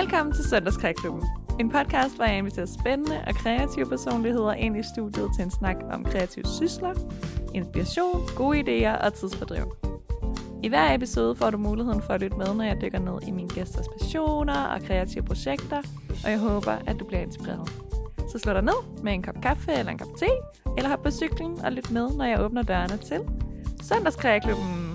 Velkommen til Søndagskrækklubben. En podcast, hvor jeg inviterer spændende og kreative personligheder ind i studiet til en snak om kreative sysler, inspiration, gode idéer og tidsfordriv. I hver episode får du muligheden for at lytte med, når jeg dykker ned i mine gæsters passioner og kreative projekter, og jeg håber, at du bliver inspireret. Så slå dig ned med en kop kaffe eller en kop te, eller hop på cyklen og lyt med, når jeg åbner dørene til Søndagskrækklubben.